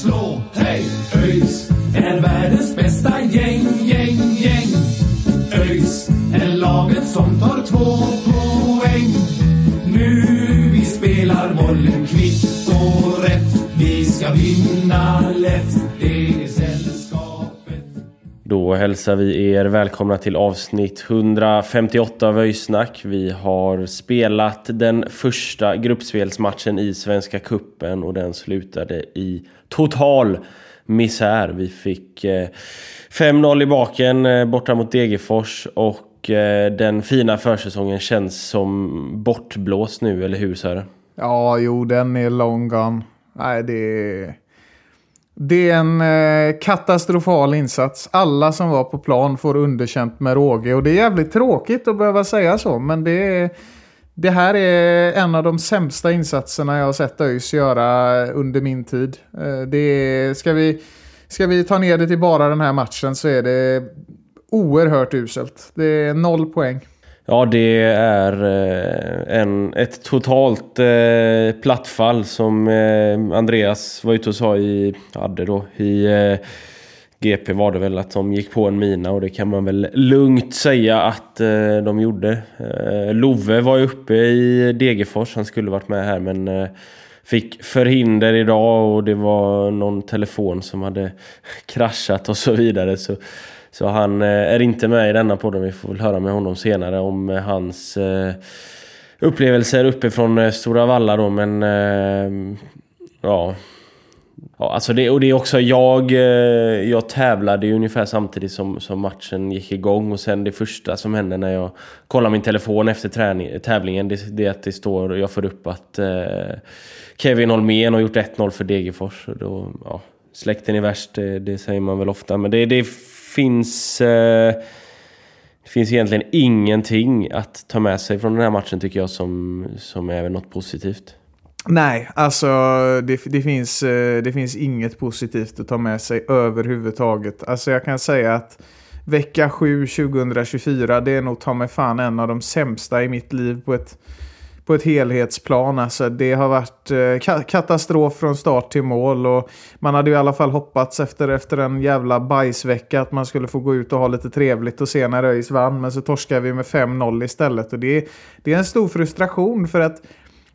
Slå. Hej! ÖIS är världens bästa gäng, gäng, gäng. ÖIS är laget som tar två poäng. Nu vi spelar bollen kvitt och rätt. Vi ska vinna lätt, det är. Då hälsar vi er välkomna till avsnitt 158 av Öjsnack. Vi har spelat den första gruppspelsmatchen i Svenska Kuppen och den slutade i total misär. Vi fick eh, 5-0 i baken eh, borta mot Degerfors och eh, den fina försäsongen känns som bortblåst nu, eller hur Sören? Ja, jo, den är long gone. Nej, det är... Det är en eh, katastrofal insats. Alla som var på plan får underkänt med råge. Och det är jävligt tråkigt att behöva säga så, men det, är, det här är en av de sämsta insatserna jag har sett ÖIS göra under min tid. Eh, det är, ska, vi, ska vi ta ner det till bara den här matchen så är det oerhört uselt. Det är noll poäng. Ja, det är eh, en, ett totalt eh, plattfall som eh, Andreas var ute och sa i, hade då, i eh, GP var det väl att de gick på en mina och det kan man väl lugnt säga att eh, de gjorde. Eh, Love var ju uppe i Degerfors, han skulle varit med här men eh, fick förhinder idag och det var någon telefon som hade kraschat och så vidare. Så så han eh, är inte med i denna podden. Vi får väl höra med honom senare om eh, hans eh, upplevelser uppifrån Stora Valla då. Men ja... Ja, alltså det, och det är också jag, jag tävlade ju ungefär samtidigt som, som matchen gick igång och sen det första som händer när jag kollar min telefon efter träning, tävlingen det, det är att det står, jag får upp att eh, Kevin Holmén har gjort 1-0 för Degerfors. Då, ja, släkten är värst, det, det, säger man väl ofta. Men det, det finns... Eh, det finns egentligen ingenting att ta med sig från den här matchen tycker jag som, som är något positivt. Nej, alltså det, det, finns, eh, det finns inget positivt att ta med sig överhuvudtaget. Alltså jag kan säga att vecka 7 2024 det är nog ta mig fan en av de sämsta i mitt liv på ett på ett helhetsplan. Alltså, det har varit eh, katastrof från start till mål. Och man hade ju i alla fall hoppats efter, efter en jävla bajsvecka att man skulle få gå ut och ha lite trevligt och se när ÖIS vann. Men så torskar vi med 5-0 istället. Och det, det är en stor frustration för att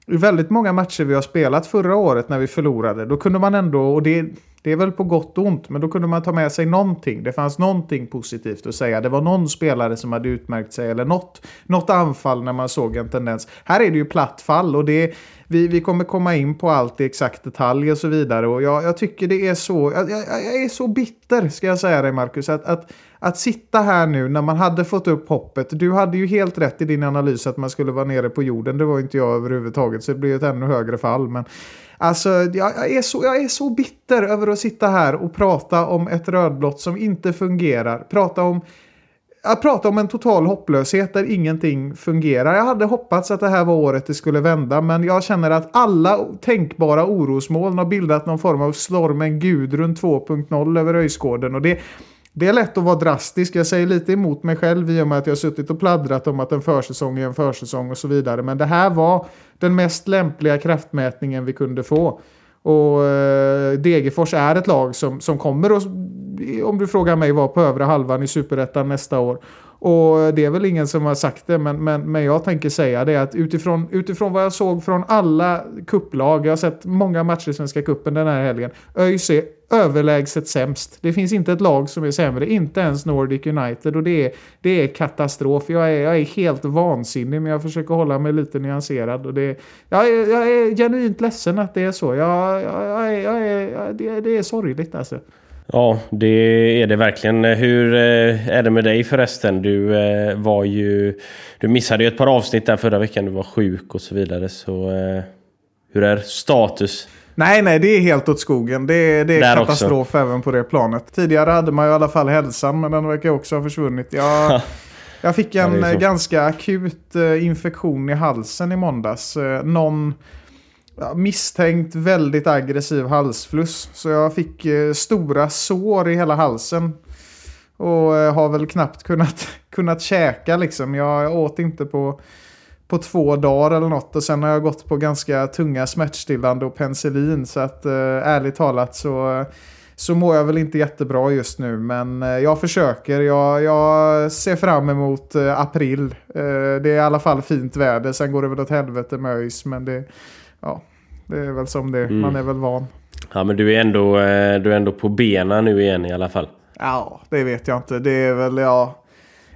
i väldigt många matcher vi har spelat förra året när vi förlorade, då kunde man ändå, och det, det är väl på gott och ont, men då kunde man ta med sig någonting. Det fanns någonting positivt att säga. Det var någon spelare som hade utmärkt sig eller något, något anfall när man såg en tendens. Här är det ju platt fall och det, vi, vi kommer komma in på allt i exakt detalj och så vidare. Och jag, jag tycker det är så, jag, jag, jag, är så bitter ska jag säga dig Marcus, att, att, att sitta här nu när man hade fått upp hoppet. Du hade ju helt rätt i din analys att man skulle vara nere på jorden. Det var inte jag överhuvudtaget, så det blir ett ännu högre fall. Men Alltså, jag, jag, är så, jag är så bitter över att sitta här och prata om ett rödblått som inte fungerar. Prata om, att prata om en total hopplöshet där ingenting fungerar. Jag hade hoppats att det här var året det skulle vända, men jag känner att alla tänkbara orosmoln har bildat någon form av stormen Gudrun 2.0 över Öjsgården. Och det, det är lätt att vara drastisk. Jag säger lite emot mig själv i och med att jag har suttit och pladdrat om att en försäsong är en försäsong och så vidare. Men det här var den mest lämpliga kraftmätningen vi kunde få. Och eh, Degerfors är ett lag som, som kommer att, om du frågar mig, vara på övre halvan i Superettan nästa år. Och det är väl ingen som har sagt det, men, men, men jag tänker säga det att utifrån, utifrån vad jag såg från alla kupplag, jag har sett många matcher i Svenska Kuppen den här helgen, ÖIS är överlägset sämst. Det finns inte ett lag som är sämre, inte ens Nordic United och det är, det är katastrof. Jag är, jag är helt vansinnig men jag försöker hålla mig lite nyanserad. Och det, jag, är, jag är genuint ledsen att det är så. Jag, jag, jag är, jag är, det, det är sorgligt alltså. Ja, det är det verkligen. Hur eh, är det med dig förresten? Du eh, var ju... Du missade ju ett par avsnitt där förra veckan. Du var sjuk och så vidare. Så eh, hur är status? Nej, nej, det är helt åt skogen. Det, det är Där katastrof också. även på det planet. Tidigare hade man ju i alla fall hälsan, men den verkar också ha försvunnit. Jag, jag fick en ja, ganska akut infektion i halsen i måndags. Någon misstänkt väldigt aggressiv halsfluss. Så jag fick eh, stora sår i hela halsen. Och eh, har väl knappt kunnat, kunnat käka liksom. Jag åt inte på, på två dagar eller något. Och sen har jag gått på ganska tunga smärtstillande och penicillin. Så att eh, ärligt talat så, så mår jag väl inte jättebra just nu. Men eh, jag försöker. Jag, jag ser fram emot eh, april. Eh, det är i alla fall fint väder. Sen går det väl åt helvete med ÖIS. Men det ja, det är väl som det mm. Man är väl van. Ja, men du är, ändå, eh, du är ändå på benen nu igen i alla fall. Ja, det vet jag inte. Det är väl, ja...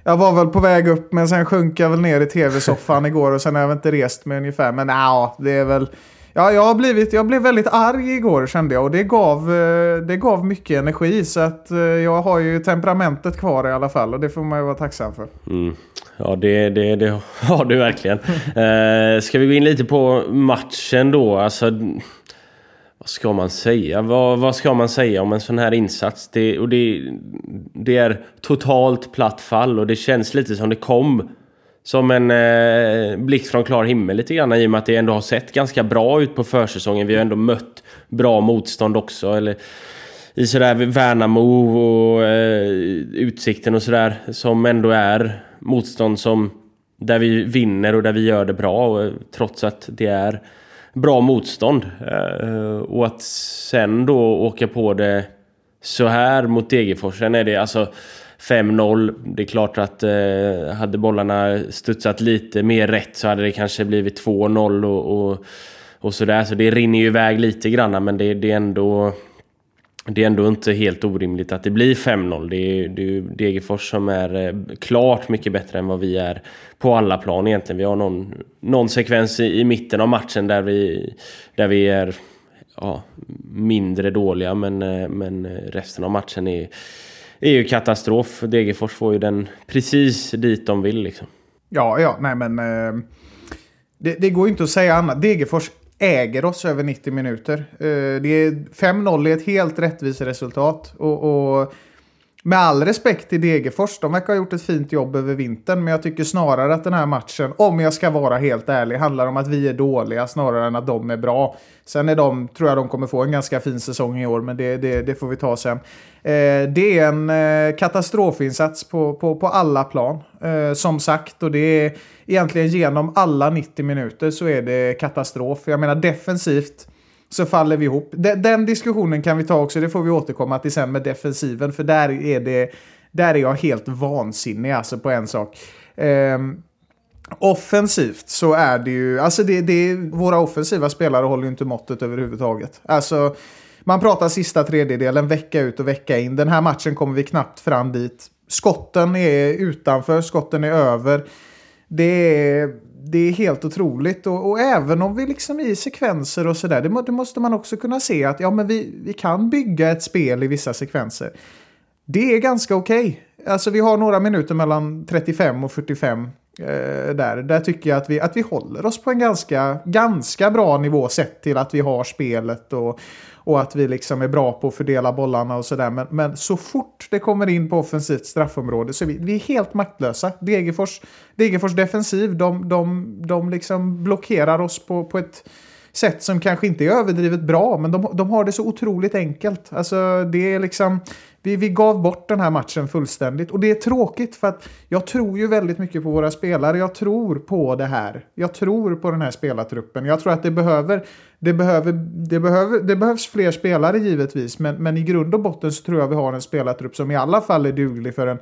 Jag var väl på väg upp, men sen sjönk jag väl ner i tv-soffan igår och sen har jag väl inte rest mig ungefär. Men ja, det är väl... Ja, jag, har blivit, jag blev väldigt arg igår kände jag och det gav, eh, det gav mycket energi. Så att eh, jag har ju temperamentet kvar i alla fall och det får man ju vara tacksam för. Mm. Ja, det, det, det har du verkligen. eh, ska vi gå in lite på matchen då? Alltså, vad ska man säga? Vad, vad ska man säga om en sån här insats? Det, och det, det är totalt platt fall och det känns lite som det kom som en eh, blixt från klar himmel lite grann i och med att det ändå har sett ganska bra ut på försäsongen. Vi har ändå mött bra motstånd också. Eller, i sådär Värnamo och eh, Utsikten och sådär som ändå är motstånd som där vi vinner och där vi gör det bra och, eh, trots att det är bra motstånd. Eh, och att sen då åka på det så här mot Degerfors. Sen är det alltså 5-0. Det är klart att eh, hade bollarna studsat lite mer rätt så hade det kanske blivit 2-0 och, och, och sådär. Så det rinner ju iväg lite grann men det, det är ändå det är ändå inte helt orimligt att det blir 5-0. Det är, ju Degerfors som är eh, klart mycket bättre än vad vi är på alla plan egentligen. Vi har någon, någon sekvens i, i mitten av matchen där vi, där vi är ja, mindre dåliga men, eh, men resten av matchen är, är ju katastrof. Degerfors får ju den precis dit de vill liksom. Ja, ja, nej men... Eh, det, det, går ju inte att säga annat. Degerfors äger oss över 90 minuter. Eh, det är 5-0 är ett helt rättvist resultat. Och, och, med all respekt till Degerfors, de verkar ha gjort ett fint jobb över vintern. Men jag tycker snarare att den här matchen, om jag ska vara helt ärlig, handlar om att vi är dåliga snarare än att de är bra. Sen är de, tror jag de kommer få en ganska fin säsong i år, men det, det, det får vi ta sen. Eh, det är en eh, katastrofinsats på, på, på alla plan. Eh, som sagt, och det är egentligen genom alla 90 minuter så är det katastrof. Jag menar defensivt så faller vi ihop. Den, den diskussionen kan vi ta också, det får vi återkomma till sen med defensiven. För där är, det, där är jag helt vansinnig alltså på en sak. Um, Offensivt så är det ju, alltså det, det, våra offensiva spelare håller ju inte måttet överhuvudtaget. Alltså, man pratar sista tredjedelen vecka ut och vecka in. Den här matchen kommer vi knappt fram dit. Skotten är utanför, skotten är över. Det är, det är helt otroligt. Och, och även om vi liksom i sekvenser och sådär, det, det, måste man också kunna se att ja, men vi, vi kan bygga ett spel i vissa sekvenser. Det är ganska okej. Okay. Alltså vi har några minuter mellan 35 och 45 eh, där. Där tycker jag att vi, att vi håller oss på en ganska, ganska bra nivå sett till att vi har spelet och, och att vi liksom är bra på att fördela bollarna och sådär. Men, men så fort det kommer in på offensivt straffområde så är vi, vi är helt maktlösa. Degerfors, Degerfors defensiv, de, de, de liksom blockerar oss på, på ett sätt som kanske inte är överdrivet bra, men de, de har det så otroligt enkelt. Alltså, det är liksom, vi, vi gav bort den här matchen fullständigt. Och det är tråkigt för att jag tror ju väldigt mycket på våra spelare. Jag tror på det här. Jag tror på den här spelartruppen. Jag tror att det behöver, det behöver, det behöver, det behövs fler spelare givetvis. Men, men i grund och botten så tror jag vi har en spelartrupp som i alla fall är duglig för en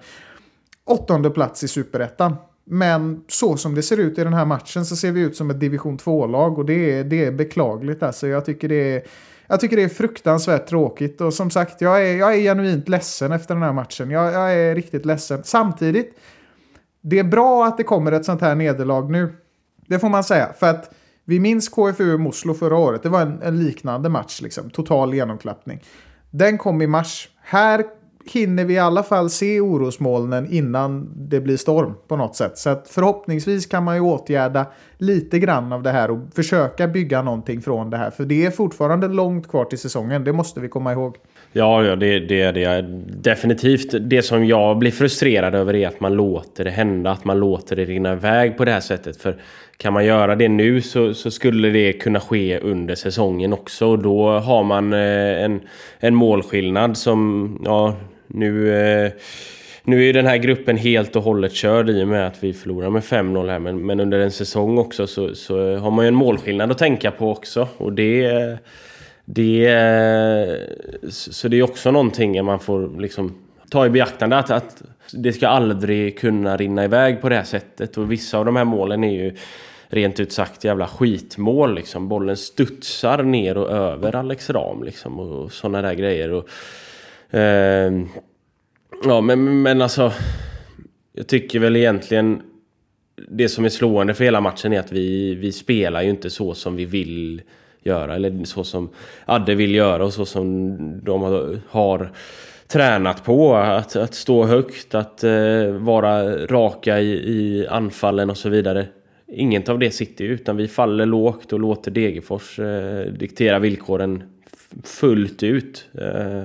åttonde plats i superettan. Men så som det ser ut i den här matchen så ser vi ut som ett division 2-lag och det är, det är beklagligt. Alltså, jag, tycker det är, jag tycker det är fruktansvärt tråkigt och som sagt, jag är, jag är genuint ledsen efter den här matchen. Jag, jag är riktigt ledsen. Samtidigt, det är bra att det kommer ett sånt här nederlag nu. Det får man säga. För att vi minns KFU Moslo förra året. Det var en, en liknande match, liksom. total genomklappning. Den kom i mars. här hinner vi i alla fall se orosmolnen innan det blir storm på något sätt. Så att förhoppningsvis kan man ju åtgärda lite grann av det här och försöka bygga någonting från det här. För det är fortfarande långt kvar till säsongen, det måste vi komma ihåg. Ja, ja det, det är det. Definitivt. Det som jag blir frustrerad över är att man låter det hända, att man låter det rinna iväg på det här sättet. För kan man göra det nu så, så skulle det kunna ske under säsongen också. Och då har man eh, en, en målskillnad som, ja, nu... Eh, nu är ju den här gruppen helt och hållet körd i och med att vi förlorar med 5-0 här. Men, men, under en säsong också så, så, har man ju en målskillnad att tänka på också. Och det... det så det är också någonting man får liksom ta i beaktande. Att, att det ska aldrig kunna rinna iväg på det här sättet. Och vissa av de här målen är ju rent ut sagt jävla skitmål. Liksom. Bollen studsar ner och över Alex Ram liksom, och sådana där grejer. Och, Eh, ja, men, men alltså... Jag tycker väl egentligen... Det som är slående för hela matchen är att vi, vi spelar ju inte så som vi vill göra. Eller så som Adde vill göra och så som de har, har tränat på. Att, att stå högt, att eh, vara raka i, i anfallen och så vidare. Inget av det sitter ju utan vi faller lågt och låter Degerfors eh, diktera villkoren fullt ut. Eh,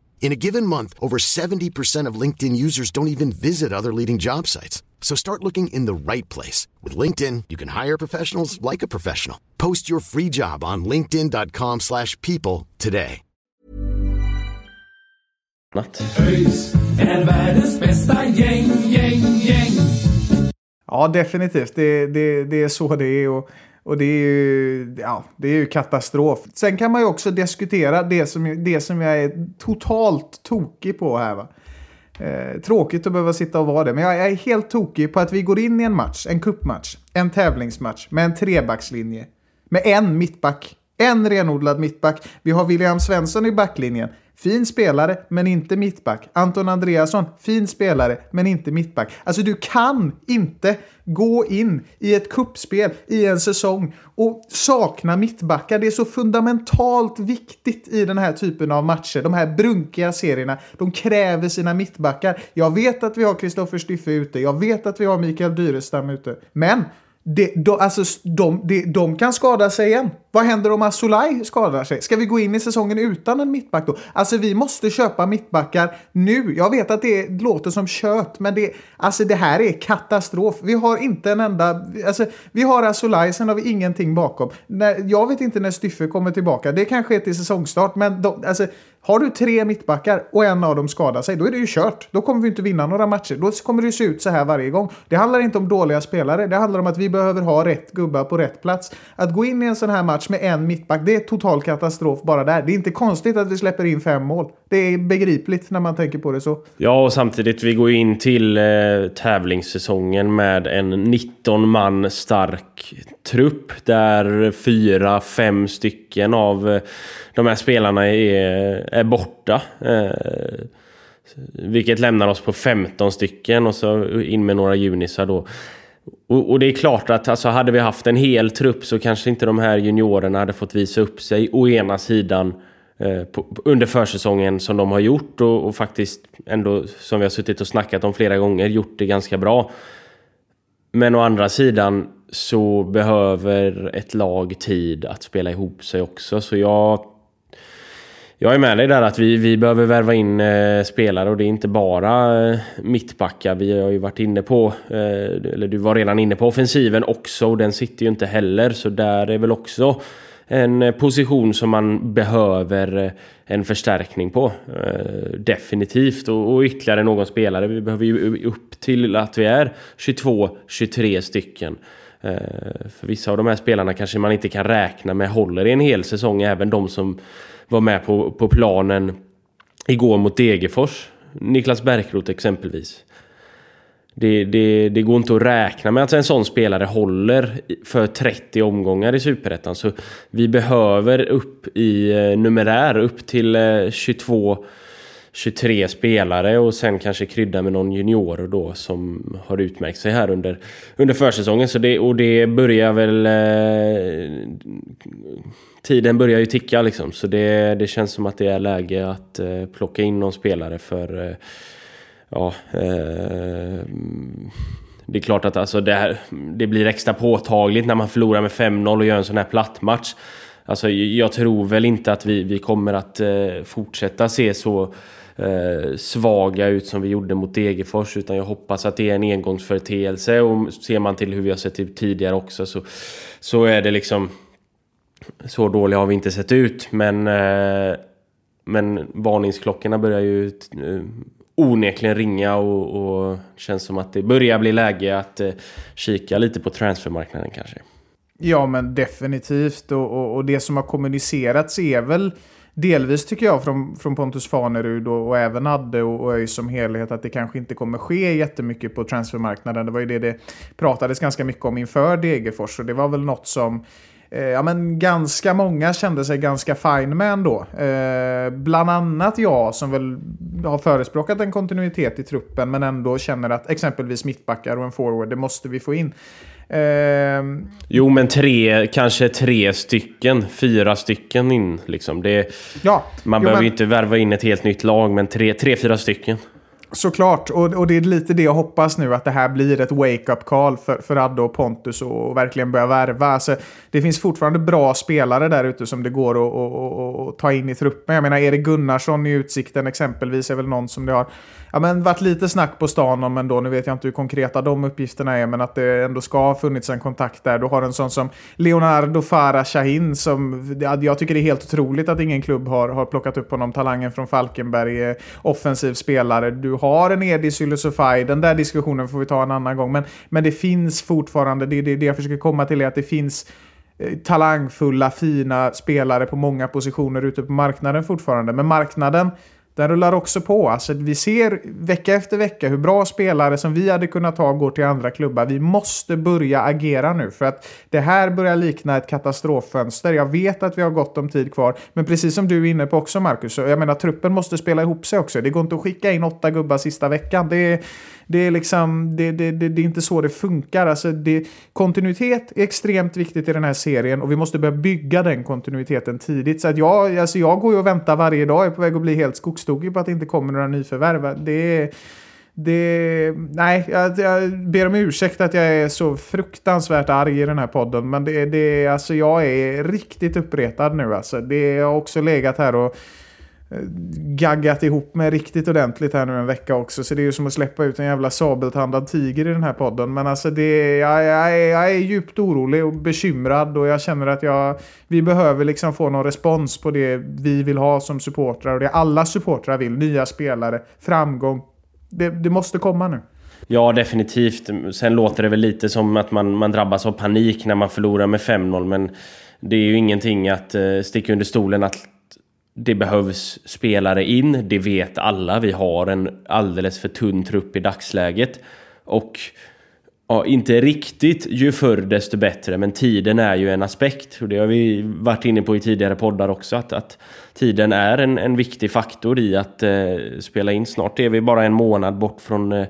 In a given month, over 70% of LinkedIn users don't even visit other leading job sites. So start looking in the right place. With LinkedIn, you can hire professionals like a professional. Post your free job on linkedin.com slash people today. ÖIS är världens bästa gäng, gäng, gäng. Ja, definitivt. Det, det, det är så det är. Och Och det är ju, ja, det är ju katastrof. Sen kan man ju också diskutera det som, det som jag är totalt tokig på här. Va? Eh, tråkigt att behöva sitta och vara det, men jag är helt tokig på att vi går in i en match, en kuppmatch, en tävlingsmatch med en trebackslinje. Med en mittback. En renodlad mittback. Vi har William Svensson i backlinjen. Fin spelare, men inte mittback. Anton Andreasson, fin spelare, men inte mittback. Alltså du kan inte gå in i ett kuppspel i en säsong och sakna mittbackar. Det är så fundamentalt viktigt i den här typen av matcher. De här brunkiga serierna, de kräver sina mittbackar. Jag vet att vi har Kristoffer Styffe ute, jag vet att vi har Mikael Dyrestam ute, men det, de, alltså, de, de, de kan skada sig igen. Vad händer om Asulaj skadar sig? Ska vi gå in i säsongen utan en mittback då? Alltså vi måste köpa mittbackar nu. Jag vet att det låter som kött, men det, alltså, det här är katastrof. Vi har inte en enda... Alltså, vi har Asulaj, sen har vi ingenting bakom. När, jag vet inte när Styffe kommer tillbaka. Det kanske är till säsongstart, men de, alltså, har du tre mittbackar och en av dem skadar sig, då är det ju kört. Då kommer vi inte vinna några matcher. Då kommer det se ut så här varje gång. Det handlar inte om dåliga spelare. Det handlar om att vi behöver ha rätt gubbar på rätt plats. Att gå in i en sån här match med en mittback, det är total katastrof bara där. Det är inte konstigt att vi släpper in fem mål. Det är begripligt när man tänker på det så. Ja, och samtidigt vi går in till eh, tävlingssäsongen med en 19 man stark trupp där fyra, fem stycken av eh, de här spelarna är, är borta. Eh, vilket lämnar oss på 15 stycken och så in med några junisar då. Och, och, det är klart att alltså, hade vi haft en hel trupp så kanske inte de här juniorerna hade fått visa upp sig å ena sidan eh, på, under försäsongen som de har gjort och, och, faktiskt ändå som vi har suttit och snackat om flera gånger gjort det ganska bra. Men å andra sidan så behöver ett lag tid att spela ihop sig också så jag jag är med dig där att vi, vi behöver värva in eh, spelare och det är inte bara eh, mittbackar. Vi har ju varit inne på, eh, eller du var redan inne på offensiven också och den sitter ju inte heller. Så där är väl också en eh, position som man behöver eh, en förstärkning på. Eh, definitivt. Och, och ytterligare någon spelare. Vi behöver ju upp till att vi är 22-23 stycken. Eh, för vissa av de här spelarna kanske man inte kan räkna med håller i en hel säsong. Även de som var med på, på planen igår mot Degerfors. Niklas Bärkroth exempelvis. Det, det, det, går inte att räkna med att en sån spelare håller för 30 omgångar i Superettan. Så vi behöver upp i eh, numerär, upp till eh, 22 23 spelare och sen kanske krydda med någon junior då som har utmärkt sig här under, under försäsongen. Så det, och det börjar väl... Eh, tiden börjar ju ticka liksom. Så det, det känns som att det är läge att eh, plocka in någon spelare för... Eh, ja... Eh, det är klart att alltså det, här, det blir extra påtagligt när man förlorar med 5-0 och gör en sån här platt match. Alltså, jag tror väl inte att vi, vi kommer att eh, fortsätta se så eh, svaga ut som vi gjorde mot Degerfors. Utan jag hoppas att det är en engångsföreteelse. Och ser man till hur vi har sett ut tidigare också så, så är det liksom... Så dåliga har vi inte sett ut. Men, eh, men varningsklockorna börjar ju eh, onekligen ringa och, och känns som att det börjar bli läge att eh, kika lite på transfermarknaden kanske. Ja, men definitivt. Och, och, och, det som har kommunicerats är väl delvis tycker jag från, från Pontus Fanerud och, och även Adde och, och ÖIS som helhet att det kanske inte kommer ske jättemycket på transfermarknaden. Det var ju det det pratades ganska mycket om inför Degerfors och det var väl något som eh, ja, men ganska många kände sig ganska fine med ändå. Eh, bland annat jag som väl har förespråkat en kontinuitet i truppen men ändå känner att exempelvis mittbackar och en forward, det måste vi få in. Eh, jo, men tre, kanske tre stycken, fyra stycken in. Liksom. Det, ja, man jo, behöver men, inte värva in ett helt nytt lag, men tre, tre fyra stycken. Såklart, och, och det är lite det jag hoppas nu att det här blir ett wake-up call för, för Adde och Pontus och, verkligen börja värva. Alltså, det finns fortfarande bra spelare där ute som det går att, att, att, ta in i truppen. Jag menar Erik Gunnarsson i Utsikten exempelvis är väl någon som det har ja, men varit lite snack på stan om ändå. Nu vet jag inte hur konkreta de uppgifterna är, men att det ändå ska ha funnits en kontakt där. Du har en sån som Leonardo Farah Shahin som jag tycker det är helt otroligt att ingen klubb har, har plockat upp honom. Talangen från Falkenberg, eh, offensiv spelare. Du har en Edis Ylusufaj. Den där diskussionen får vi ta en annan gång. Men, men det finns fortfarande, det är det, det jag försöker komma till, är att det finns eh, talangfulla, fina spelare på många positioner ute på marknaden fortfarande. Men marknaden den rullar också på. Alltså, vi ser vecka efter vecka hur bra spelare som vi hade kunnat ta går till andra klubbar. Vi måste börja agera nu för att det här börjar likna ett katastroffönster. Jag vet att vi har gott om tid kvar, men precis som du är inne på också Marcus, jag menar truppen måste spela ihop sig också. Det går inte att skicka in åtta gubbar sista veckan. Det är, det är, liksom, det, det, det, det är inte så det funkar. Alltså det, kontinuitet är extremt viktigt i den här serien och vi måste börja bygga den kontinuiteten tidigt. Så att jag, alltså jag går ju och väntar varje dag, jag är på väg att bli helt skogstokig på att det inte kommer några nyförvärv. Det det, nej, jag, jag ber om ursäkt att jag är så fruktansvärt arg i den här podden. Men det, det, alltså jag är riktigt uppretad nu. Alltså. Det har också legat här och Eh, gaggat ihop med riktigt ordentligt här nu en vecka också. Så det är ju som att släppa ut en jävla sabeltandad tiger i den här podden. Men alltså det, jag, jag, är, jag är djupt orolig och bekymrad och jag känner att jag, vi behöver liksom få någon respons på det vi vill ha som supportrar och det alla supportrar vill. Nya spelare, framgång. Det, det måste komma nu. Ja, definitivt. Sen låter det väl lite som att man, man drabbas av panik när man förlorar med 5-0, men det är ju ingenting att eh, sticka under stolen att det behövs spelare in, det vet alla. Vi har en alldeles för tunn trupp i dagsläget. Och ja, inte riktigt ju förr desto bättre, men tiden är ju en aspekt. Och det har vi varit inne på i tidigare poddar också, att, att tiden är en, en viktig faktor i att eh, spela in. Snart är vi bara en månad bort från eh,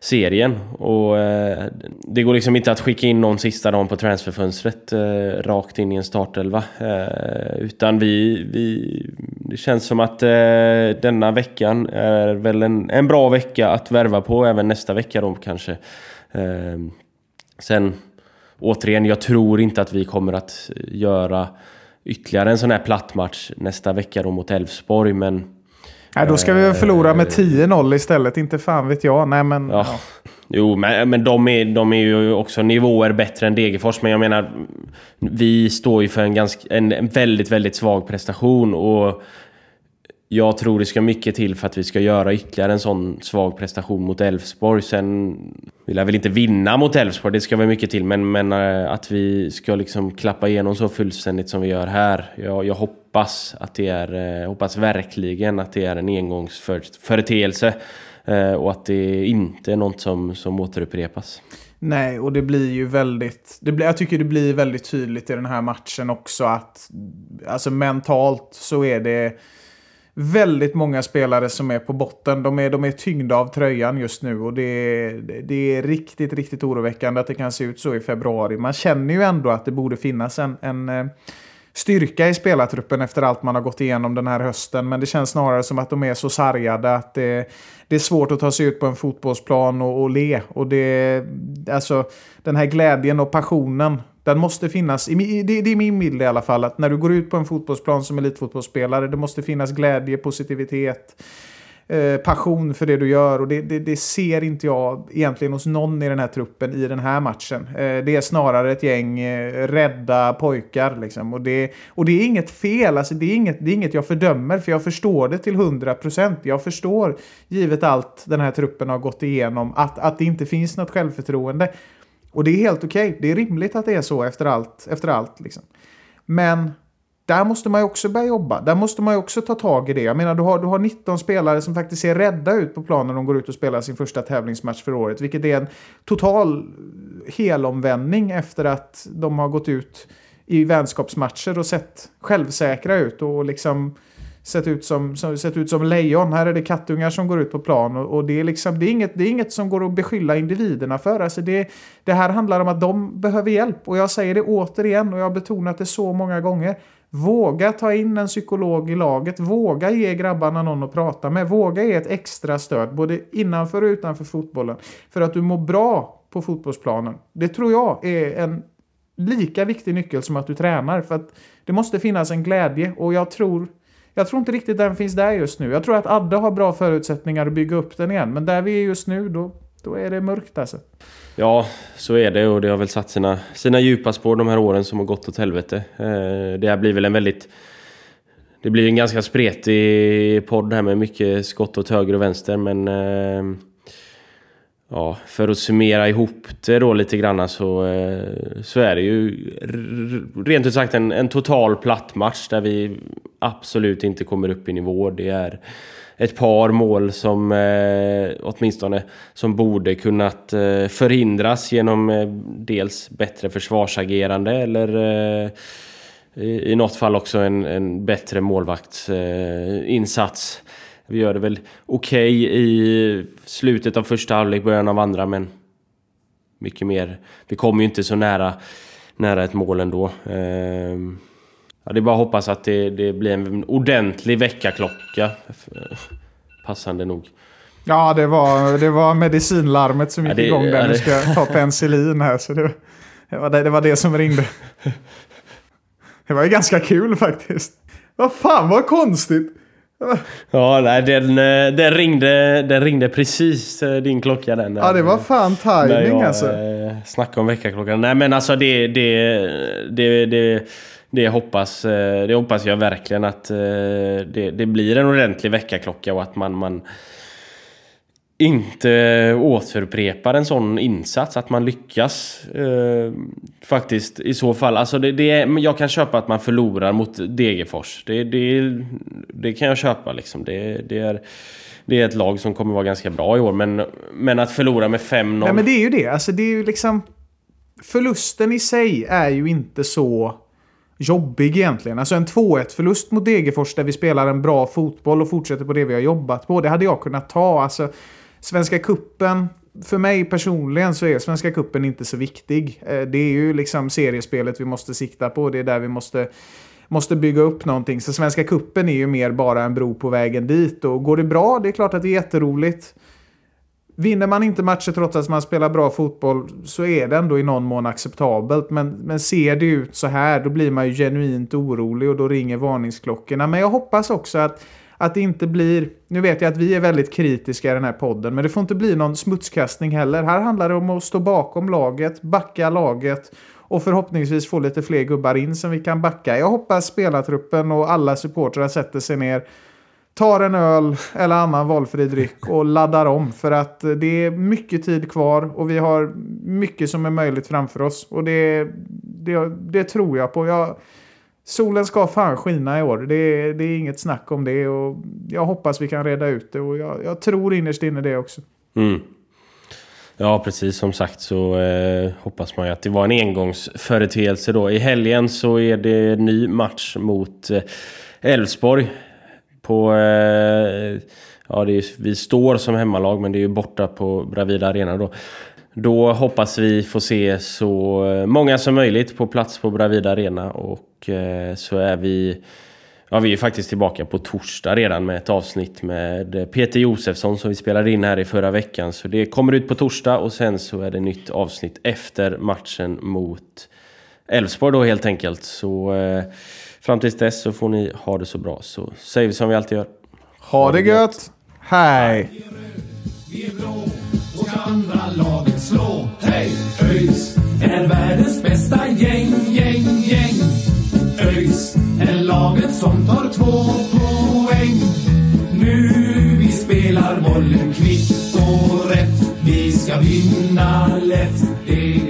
serien. Och eh, det går liksom inte att skicka in någon sista dagen på transferfönstret eh, rakt in i en startelva. Eh, utan vi, vi... Det känns som att eh, denna veckan är väl en, en bra vecka att värva på, även nästa vecka då kanske. Eh, sen, återigen, jag tror inte att vi kommer att eh, göra ytterligare en sån här platt match nästa vecka då mot Elfsborg. Men Nej, då ska vi väl förlora med 10-0 istället. Inte fan vet jag. Nej, men... Ja. Ja. Jo, men, men de, är, de är ju också nivåer bättre än Degerfors. Men jag menar, vi står ju för en, ganska, en, en väldigt, väldigt svag prestation. Och jag tror det ska mycket till för att vi ska göra ytterligare en sån svag prestation mot Elfsborg. Sen vill jag väl inte vinna mot Elfsborg, det ska vara mycket till. Men, men äh, att vi ska liksom klappa igenom så fullständigt som vi gör här. Jag, jag hoppas att det är, eh, hoppas verkligen att det är en engångsföreteelse. Eh, och att det inte är något som, som återupprepas. Nej, och det blir ju väldigt... Det blir, jag tycker det blir väldigt tydligt i den här matchen också att alltså mentalt så är det väldigt många spelare som är på botten. De är, de är tyngda av tröjan just nu och det är, det är riktigt, riktigt oroväckande att det kan se ut så i februari. Man känner ju ändå att det borde finnas en, en eh, styrka i spelartruppen efter allt man har gått igenom den här hösten. Men det känns snarare som att de är så sargade att det, det är svårt att ta sig ut på en fotbollsplan och, och le. Och det, alltså, den här glädjen och passionen den måste finnas, det, det är min bild i alla fall, att när du går ut på en fotbollsplan som elitfotbollsspelare, det måste finnas glädje, positivitet, eh, passion för det du gör. Och det, det, det, ser inte jag egentligen hos någon i den här truppen i den här matchen. Eh, det är snarare ett gäng eh, rädda pojkar. Liksom. Och, det, och det är inget fel, alltså, det, är inget, det är inget jag fördömer, för jag förstår det till 100%. Jag förstår, givet allt den här truppen har gått igenom, att, att det inte finns något självförtroende. Och det är helt okej. Okay. Det är rimligt att det är så efter allt. Efter allt liksom. Men där måste man ju också börja jobba. Där måste man ju också ta tag i det. Jag menar, du har, du har 19 spelare som faktiskt ser rädda ut på planen när de går ut och spelar sin första tävlingsmatch för året. Vilket är en total helomvändning efter att de har gått ut i vänskapsmatcher och sett självsäkra ut och liksom sett ut som, som, sett ut som lejon. Här är det kattungar som går ut på plan och, och det, är liksom, det, är inget, det är inget som går att beskylla individerna för. Alltså det, det här handlar om att de behöver hjälp och jag säger det återigen och jag har betonat det så många gånger. Våga ta in en psykolog i laget. Våga ge grabbarna någon att prata med. Våga ge ett extra stöd både innanför och utanför fotbollen. För att du mår bra på fotbollsplanen. Det tror jag är en lika viktig nyckel som att du tränar. För att det måste finnas en glädje och jag tror jag tror inte riktigt den finns där just nu. Jag tror att Adde har bra förutsättningar att bygga upp den igen. Men där vi är just nu, då, då är det mörkt alltså. Ja, så är det och det har väl satt sina, sina djupa spår de här åren som har gått åt helvete. Eh, det här blir väl en väldigt... Det blir en ganska spretig podd här med mycket skott åt höger och vänster men... Eh, ja, för att summera ihop det då lite grann så, eh, så är det ju rent ut sagt en, en total platt match där vi absolut inte kommer upp i nivå. Det är ett par mål som eh, åtminstone som borde kunnat eh, förhindras genom eh, dels bättre försvarsagerande eller eh, i, i något fall också en, en bättre målvaktsinsats. Eh, Vi gör det väl okej okay i slutet av första halvlek, början av andra, men mycket mer. Vi kommer ju inte så nära, nära ett mål ändå. Eh, ja, det är bara att hoppas att det, det blir en ordentlig väckarklocka. Passande nog. Ja, det var, det var medicinlarmet som gick ja, det, igång där. Ja, det... Nu ska jag ta penicillin här. Så det, det, var det, det var det som ringde. Det var ju ganska kul faktiskt. Vad fan vad konstigt. Ja, nej, den, eh, den, ringde, den ringde precis eh, din klocka den. Ja, det var fan timing alltså. Eh, snacka om väckarklockan. Nej, men alltså det, det, det, det, det, hoppas, det hoppas jag verkligen att det, det blir en ordentlig väckarklocka och att man, man inte återupprepar en sån insats, att man lyckas eh, faktiskt i så fall. Alltså det, det jag kan köpa att man förlorar mot Degerfors. Det, det, det kan jag köpa liksom. Det, det, är, det är ett lag som kommer vara ganska bra i år. Men, men att förlora med 5-0... Nej men det är ju det. Alltså det är ju liksom... Förlusten i sig är ju inte så jobbig egentligen. Alltså en 2-1 förlust mot Degerfors där vi spelar en bra fotboll och fortsätter på det vi har jobbat på. Det hade jag kunnat ta. Alltså, Svenska kuppen för mig personligen så är Svenska kuppen inte så viktig. Eh, det är ju liksom seriespelet vi måste sikta på. Det är där vi måste, måste bygga upp någonting. Så Svenska kuppen är ju mer bara en bro på vägen dit. Och går det bra, det är klart att det är jätteroligt. Vinner man inte matcher trots att man spelar bra fotboll så är det ändå i någon mån acceptabelt. Men, men ser det ut så här då blir man ju genuint orolig och då ringer varningsklockorna. Men jag hoppas också att, att det inte blir... Nu vet jag att vi är väldigt kritiska i den här podden, men det får inte bli någon smutskastning heller. Här handlar det om att stå bakom laget, backa laget och förhoppningsvis få lite fler gubbar in som vi kan backa. Jag hoppas spelartruppen och alla supportrar sätter sig ner tar en öl eller annan valfri dryck och laddar om. För att det är mycket tid kvar och vi har mycket som är möjligt framför oss. Och det, det, det tror jag på. Jag, solen ska fan skina i år. Det, det är inget snack om det. Och jag hoppas vi kan reda ut det. Och jag, jag tror innerst inne det också. Mm. Ja, precis. Som sagt så eh, hoppas man ju att det var en engångsföreteelse då. I helgen så är det ny match mot eh, Elfsborg på... Eh, ja, det är, vi står som hemmalag men det är ju borta på Bravida Arena då. Då hoppas vi få se så många som möjligt på plats på Bravida Arena och eh, så är vi... Ja, vi är faktiskt tillbaka på torsdag redan med ett avsnitt med Peter Josefsson som vi spelade in här i förra veckan. Så det kommer ut på torsdag och sen så är det nytt avsnitt efter matchen mot Elfsborg då helt enkelt. Så eh, Fram tills dess så får ni ha det så bra. Så säger vi som vi alltid gör. Ha det gött! Hej! ÖIS är världens bästa gäng, gäng, gäng. ÖIS är laget som tar två poäng. Nu vi spelar bollen kvitt och rätt. Vi ska vinna lätt. Det